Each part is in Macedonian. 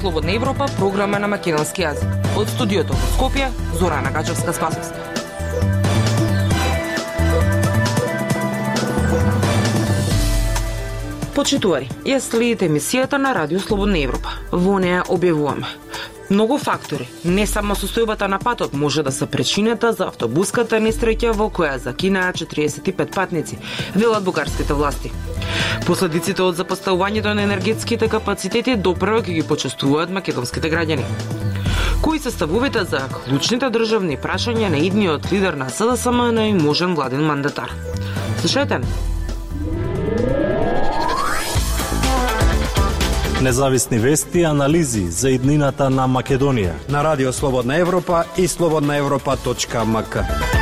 Слободна Европа, програма на македонски јазик. Од студиото во Скопје, Зорана Гачевска Спасовска. Почитувари, ја следите емисијата на Радио Слободна Европа. Во неја објавуваме Многу фактори, не само состојбата на патот може да се причината за автобуската несреќа во која закинаа 45 патници, велат бугарските власти. Последиците од запоставувањето на енергетските капацитети допрва ќе ги почестуваат македонските граѓани. Кои се ставовите за клучните државни прашања на идниот лидер на СДСМ на и можен владен мандатар? Слушајте Независни вести и анализи за иднината на Македонија. На Радио Слободна Европа и слободнаевропа.мк.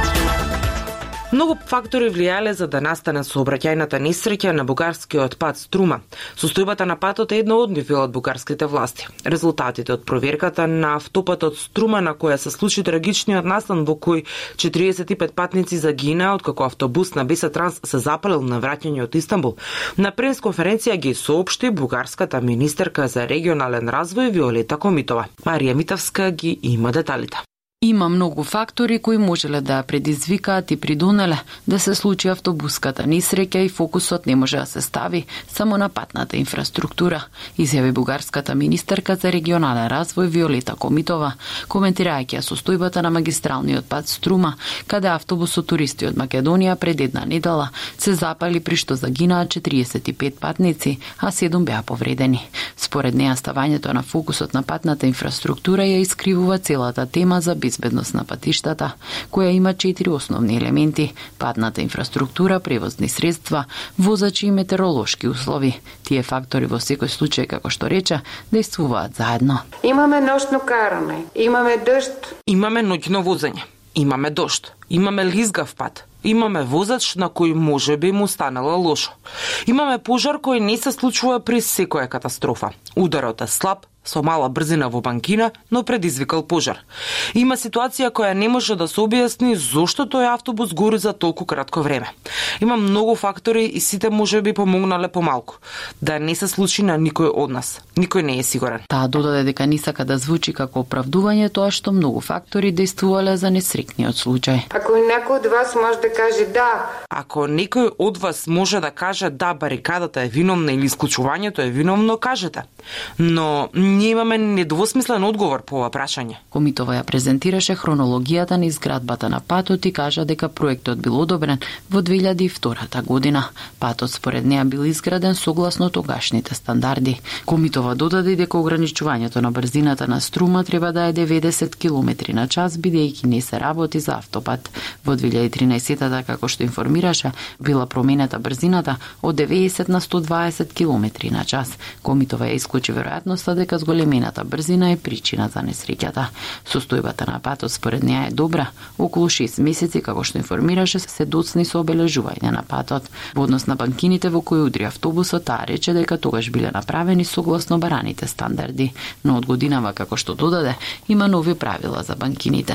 Многу фактори влијале за да настане сообраќајната несреќа на бугарскиот пат Струма. Состојбата на патот е едно од нив од бугарските власти. Резултатите од проверката на автопатот Струма на која се случи трагичниот настан во кој 45 патници загинаа од како автобус на Беса Транс се запалил на враќање од Истанбул. На пресконференција ги соопшти бугарската министерка за регионален развој Виолета Комитова. Марија Митавска ги има деталите. Има многу фактори кои можеле да предизвикаат и придонеле да се случи автобуската несреќа и фокусот не може да се стави само на патната инфраструктура, изјави бугарската министерка за регионален развој Виолета Комитова, коментирајќи состојбата на магистралниот пат Струма, каде автобус со туристи од Македонија пред една недела се запали при што загинаа 45 патници, а 7 беа повредени. Според неа ставањето на фокусот на патната инфраструктура ја искривува целата тема за безбедност на патиштата, која има четири основни елементи: патната инфраструктура, превозни средства, возачи и метеоролошки услови. Тие фактори во секој случај, како што рече, действуваат заедно. Имаме ноќно каране, имаме дожд. Имаме ноќно возење, имаме дожд, имаме лизгав пат, имаме возач на кој може би му станало лошо. Имаме пожар кој не се случува при секоја катастрофа. Ударот е слаб, со мала брзина во банкина, но предизвикал пожар. Има ситуација која не може да се објасни зошто тој автобус гори за толку кратко време. Има многу фактори и сите може би помогнале помалку. Да не се случи на никој од нас. Никој не е сигурен. Таа додаде дека не сака да звучи како оправдување тоа што многу фактори действувале за несрекниот случај. Ако некој од вас може да каже да. Ако некој од вас може да каже да барикадата е виновна или исклучувањето е виновно, кажете. Но ние имаме недвосмислен одговор по ова прашање. Комитова ја презентираше хронологијата на изградбата на патот и кажа дека проектот бил одобрен во 2002 година. Патот според неа бил изграден согласно тогашните стандарди. Комитова додаде дека ограничувањето на брзината на струма треба да е 90 км на час бидејќи не се работи за автопат. Во 2013 како што информираше, била променета брзината од 90 на 120 км на час. Комитова ја исклучи веројатноста дека зголемената брзина е причина за несреќата. Состојбата на патот според неа е добра. Околу 6 месеци, како што информираше, се доцни со обележување на патот. Во однос на банкините во кои удри автобусот, таа рече дека тогаш биле направени согласно бараните стандарди, но од годинава, како што додаде, има нови правила за банкините.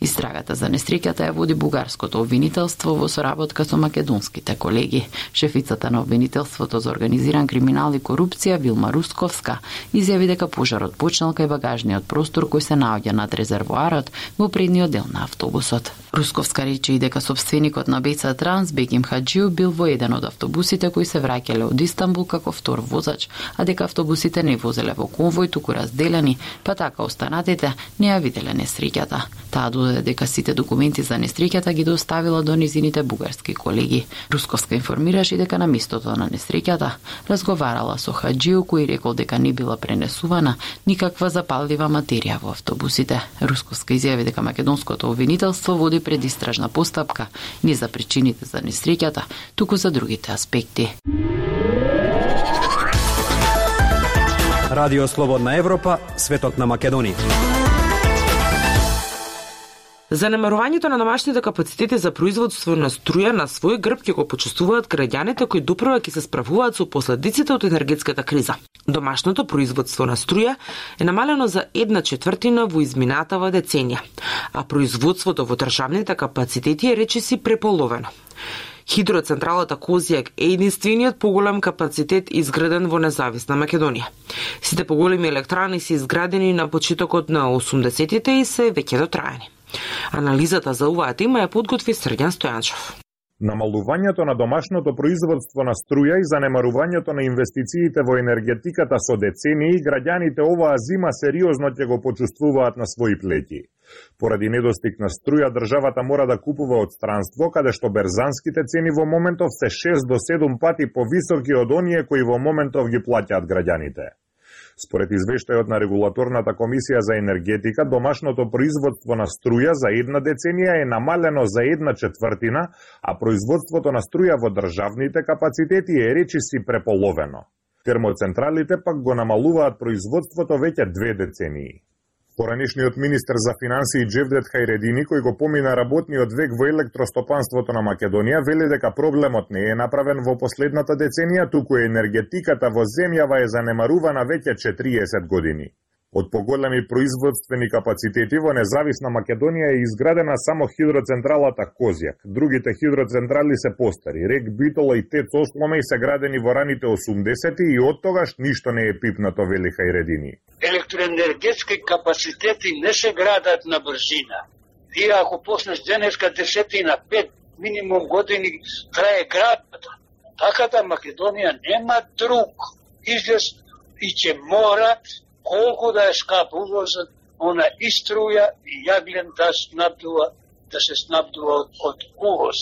Истрагата за несреќата ја води бугарското обвинителство во соработка со македонските колеги. Шефицата на обвинителството за организиран криминал и корупција Вилма Русковска изјави дека пожарот почнал кај багажниот простор кој се наоѓа над резервоарот во предниот дел на автобусот. Русковска рече и дека собственикот на Беца Транс Бегим Хаджиу бил во еден од автобусите кои се враќале од Истанбул како втор возач, а дека автобусите не возеле во конвој, туку разделени, па така останатите не ја виделе несреќата. Таа додаде дека сите документи за несреќата ги доставила до низините бугарски колеги. Русковска информираше дека на местото на несреќата разговарала со Хаджиу кој рекол дека не била пренесувана никаква запаллива материја во автобусите. Рускоска изјави дека македонското обвинителство води предистражна постапка не за причините за несреќата, туку за другите аспекти. Радио Слободна Европа, светот на Македонија. Занемарувањето на домашните капацитети за производство на струја на свој грб ќе го почувствуваат граѓаните кои допрва ќе се справуваат со последиците од енергетската криза. Домашното производство на струја е намалено за една четвртина во изминатава деценија, а производството во државните капацитети е речиси преполовено. Хидроцентралата Козијак е единствениот поголем капацитет изграден во независна Македонија. Сите поголеми електрани се изградени на почетокот на 80-тите и се веќе дотраени. Анализата за оваа тема ја подготви Срđан Стојанчев. Намалувањето на домашното производство на струја и занемарувањето на инвестициите во енергетиката со децении, граѓаните оваа зима сериозно ќе го почувствуваат на своји плеќи. Поради недостиг на струја, државата мора да купува од странство, каде што берзанските цени во моментов се 6 до 7 пати повисоки од оние кои во моментов ги плаќаат граѓаните. Според извештајот на Регулаторната комисија за енергетика, домашното производство на струја за една деценија е намалено за една четвртина, а производството на струја во државните капацитети е речиси преполовено. Термоцентралите пак го намалуваат производството веќе две децении. Поранишниот министер за финансии Джевдет Хајредини, кој го помина работниот век во електростопанството на Македонија, вели дека проблемот не е направен во последната деценија, туку енергетиката во земјава е занемарувана веќе 40 години. Од поголеми производствени капацитети во независна Македонија е изградена само хидроцентралата Козјак. Другите хидроцентрали се постари. Рек Битола и Тец Осломеј се градени во раните 80-ти и од тогаш ништо не е пипнато, вели Хајредини. Електроенергетски капацитети не се градат на брзина. Ти ако поснеш денеска десетина, пет минимум години трае градата. Така да Македонија нема друг излез и ќе мора колку да е скап увозот, она и струја и јаглен да снабдува, да се снабдува од, од увоз.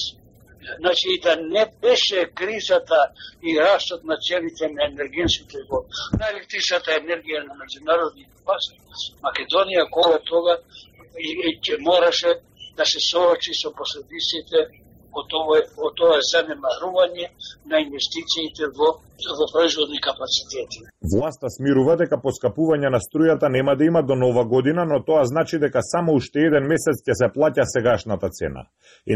Значи, да не беше кризата и растот на цените на енергенските во на електричната енергија на меѓународните пазари, Македонија кога тога и, и, мораше да се соочи со последиците од ова, од ова занемарување на инвестициите во, во производни капацитети. Власта смирува дека поскапување на струјата нема да има до нова година, но тоа значи дека само уште еден месец ќе се плаќа сегашната цена.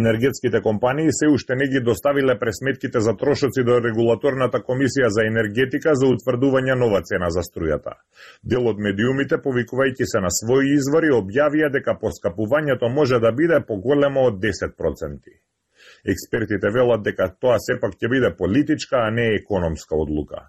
Енергетските компании се уште не ги доставиле пресметките за трошоци до регулаторната комисија за енергетика за утврдување нова цена за струјата. Дел од медиумите, повикувајќи се на своји извори, објавија дека поскапувањето може да биде поголемо од 10%. Експертите велат дека тоа сепак ќе биде политичка, а не економска одлука.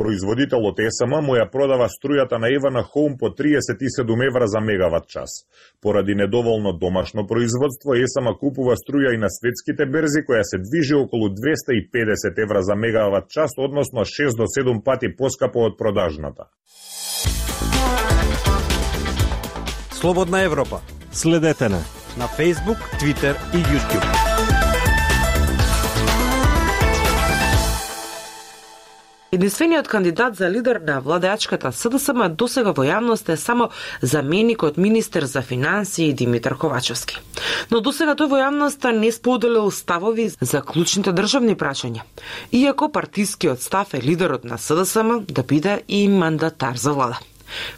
Производителот ЕСМ му ја продава струјата на Евана Хоум по 37 евра за мегават час. Поради недоволно домашно производство, ЕСМ купува струја и на светските берзи, која се движи околу 250 евра за мегават час, односно 6 до 7 пати поскапо од продажната. Слободна Европа. Следете на на Facebook, Twitter и YouTube. Единствениот кандидат за лидер на владеачката СДСМ досега во јавност е само заменикот министер за финансии Димитар Ковачевски. Но досега тој во јавноста не споделил ставови за клучните државни прашања, иако партискиот став е лидерот на СДСМ да биде и мандатар за влада.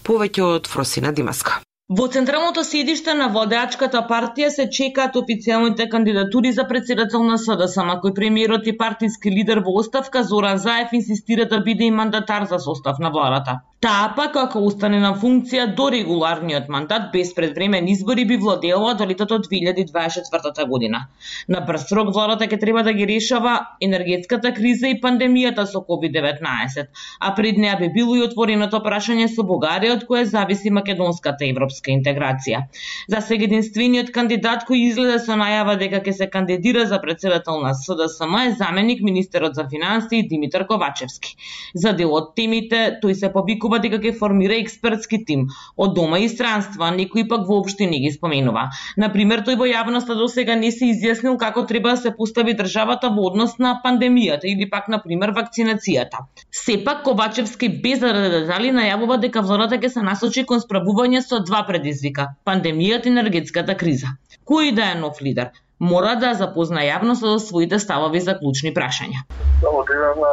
Повеќе од Фросина Димаска. Во централното седиште на водеачката партија се чекаат официјалните кандидатури за председател на СДСМ, кој премиерот и партиски лидер во оставка Зоран Заев инсистира да биде и мандатар за состав на владата. Таа пак, ако остане на функција до регуларниот мандат без предвремен избори, би владеела до летото 2024 година. На брз срок владата ќе треба да ги решава енергетската криза и пандемијата со COVID-19, а пред неа би било и отвореното прашање со Бугарија од кое зависи македонската европска интеграција. За сега единствениот кандидат кој изгледа со најава дека ќе се кандидира за председател на СДСМ е заменик министерот за финансии Димитар Ковачевски. За дел од темите тој се побикува објавува дека ќе формира експертски тим од дома и странства, некои пак воопшто не ги споменува. На пример, тој во јавноста до сега не се изјаснил како треба да се постави државата во однос на пандемијата или пак на пример вакцинацијата. Сепак Ковачевски без да детали најавува дека владата ќе се насочи кон справување со два предизвика: пандемијата и енергетската криза. Кој да е нов лидер? мора да запозна јавноста со своите ставови за клучни прашања. Од една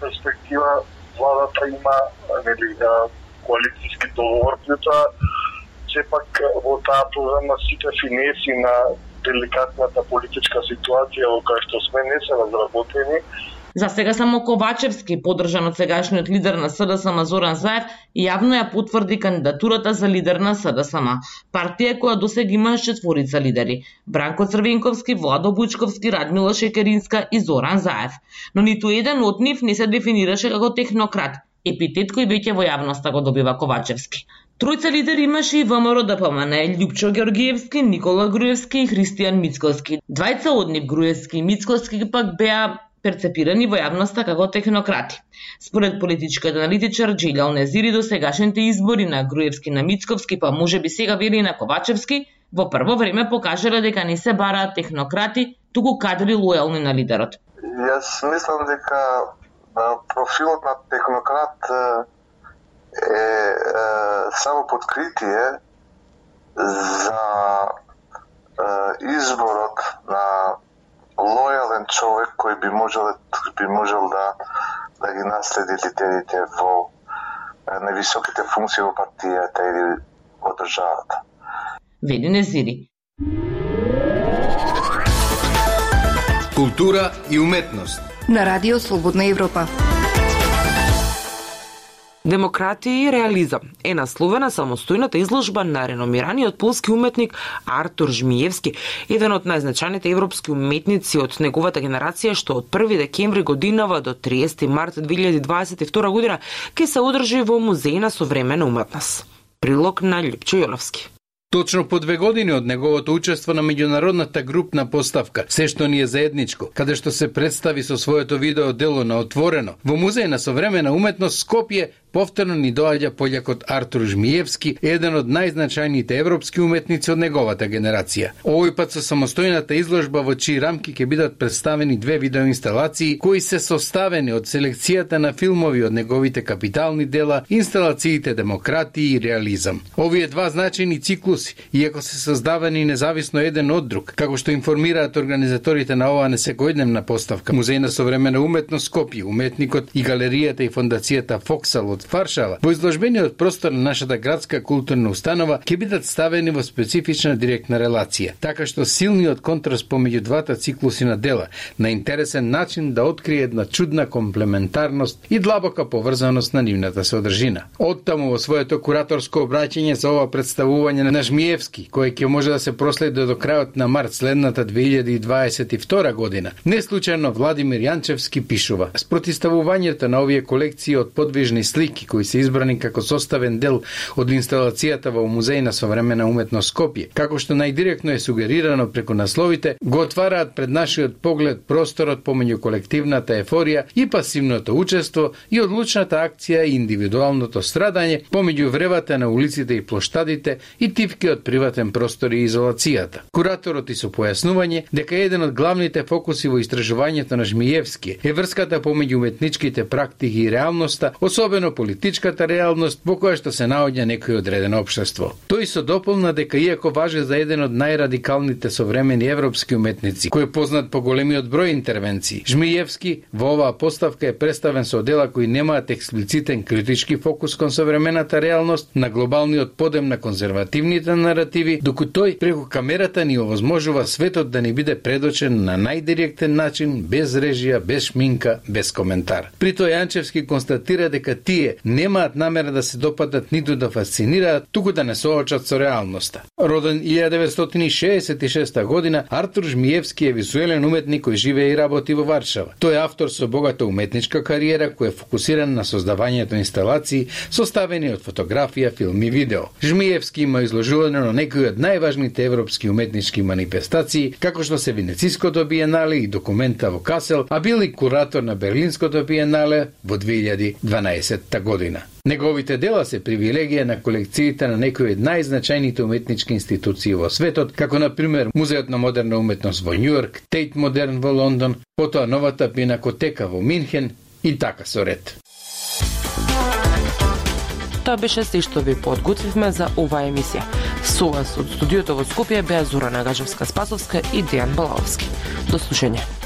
перспектива владата има нели коалицијски договор, тоа, сепак во таа програма сите финеси на деликатната политичка ситуација во која што сме не се разработени За сега само Ковачевски, поддржан од сегашниот лидер на СДСМ Зоран Заев, јавно ја потврди кандидатурата за лидер на СДСМ, партија која досега има четворица лидери: Бранко Црвенковски, Владо Бучковски, Радмила Шекеринска и Зоран Заев. Но ниту еден од нив не се дефинираше како технократ, епитет кој веќе во јавноста го добива Ковачевски. Тројца лидери имаше и ВМРО да ДПМН, Лјупчо Георгиевски, Никола Груевски и Христијан Мицковски. Двајца од нив, Груевски и Мицковски, пак беа перцепирани во јавноста како технократи. Според политичкиот аналитичар Джилјал Незири до сегашните избори на Груевски на Мицковски, па може би сега вели на Ковачевски, во прво време покажале дека не се бараат технократи, туку кадри лојални на лидерот. Јас мислам дека профилот на технократ е, е само подкритие за е, избор човек кој би можел би можел да да ги наследи лидерите во највисоките функции во партијата или во државата. Вели Незири. Култура и уметност. На Радио Слободна Европа. Демократија и реализам е насловена самостојната изложба на реномираниот полски уметник Артур Жмиевски, еден од најзначајните европски уметници од неговата генерација што од 1 декември годинава до 30 март 2022 година ќе се одржи во Музеј на современа уметност. Прилог на Лјупчо Јоловски. Точно по две години од неговото учество на меѓународната групна поставка Се што ни е заедничко, каде што се представи со своето видео дело на отворено во Музеј на современа уметност Скопје повторно ни доаѓа полјакот Артур Жмиевски, еден од најзначајните европски уметници од неговата генерација. Овој пат со самостојната изложба во чии рамки ќе бидат представени две видеоинсталации кои се составени од селекцијата на филмови од неговите капитални дела, инсталациите демократија и реализам. Овие два значајни циклуси, иако се создавани независно еден од друг, како што информираат организаторите на оваа несекојдневна поставка, Музеј на современа уметност Скопје, уметникот и галеријата и фондацијата Фоксал од Варшава, во изложбениот простор на нашата градска културна установа ќе бидат ставени во специфична директна релација, така што силниот контраст помеѓу двата циклуси на дела на интересен начин да открие една чудна комплементарност и длабока поврзаност на нивната содржина. Оттаму во своето кураторско обраќање за ова представување на Жмиевски, кој ќе може да се проследи до крајот на март следната 2022 година, не случајно Владимир Јанчевски пишува: Спротиставувањето на овие колекции од подвижни слики слики кои се избрани како составен дел од инсталацијата во Музеј на современа уметност Скопје, како што најдиректно е сугерирано преку насловите, го отвараат пред нашиот поглед просторот помеѓу колективната ефорија и пасивното учество и одлучната акција и индивидуалното страдање помеѓу вревата на улиците и плоштадите и тивки од приватен простор и изолацијата. Кураторот и со појаснување дека еден од главните фокуси во истражувањето на Жмиевски е врската помеѓу уметничките практики и реалноста, особено политичката реалност во која што се наоѓа некој одредено општество. Тој со дополна дека иако важи за еден од најрадикалните современи европски уметници, кој е познат по големиот број интервенции, Жмиевски во оваа поставка е представен со дела кои немаат експлицитен критички фокус кон современата реалност на глобалниот подем на конзервативните наративи, доку тој преку камерата ни овозможува светот да ни биде предочен на најдиректен начин, без режија, без шминка, без коментар. При тој Јанчевски констатира дека тие немаат намера да се допадат ниту да фасцинираат, туку да не соочат со реалноста. Роден 1966 година, Артур Жмиевски е визуелен уметник кој живее и работи во Варшава. Тој е автор со богата уметничка кариера кој е фокусиран на создавањето инсталации составени од фотографија, филм и видео. Жмиевски има изложувано на некои од најважните европски уметнички манифестации, како што се Венециското биенале и документа во Касел, а бил и куратор на Берлинското биенале во 2012 година. Неговите дела се привилегија на колекциите на некои од најзначајните уметнички институции во светот, како на пример Музеот на модерна уметност во Њујорк, Тейт Модерн во Лондон, потоа новата пинакотека во Минхен и така со ред. Тоа беше се што ви подготвивме за оваа емисија. Со вас од студиото во Скопје беа Зора Нагажевска Спасовска и Дејан Балаовски. До слушање.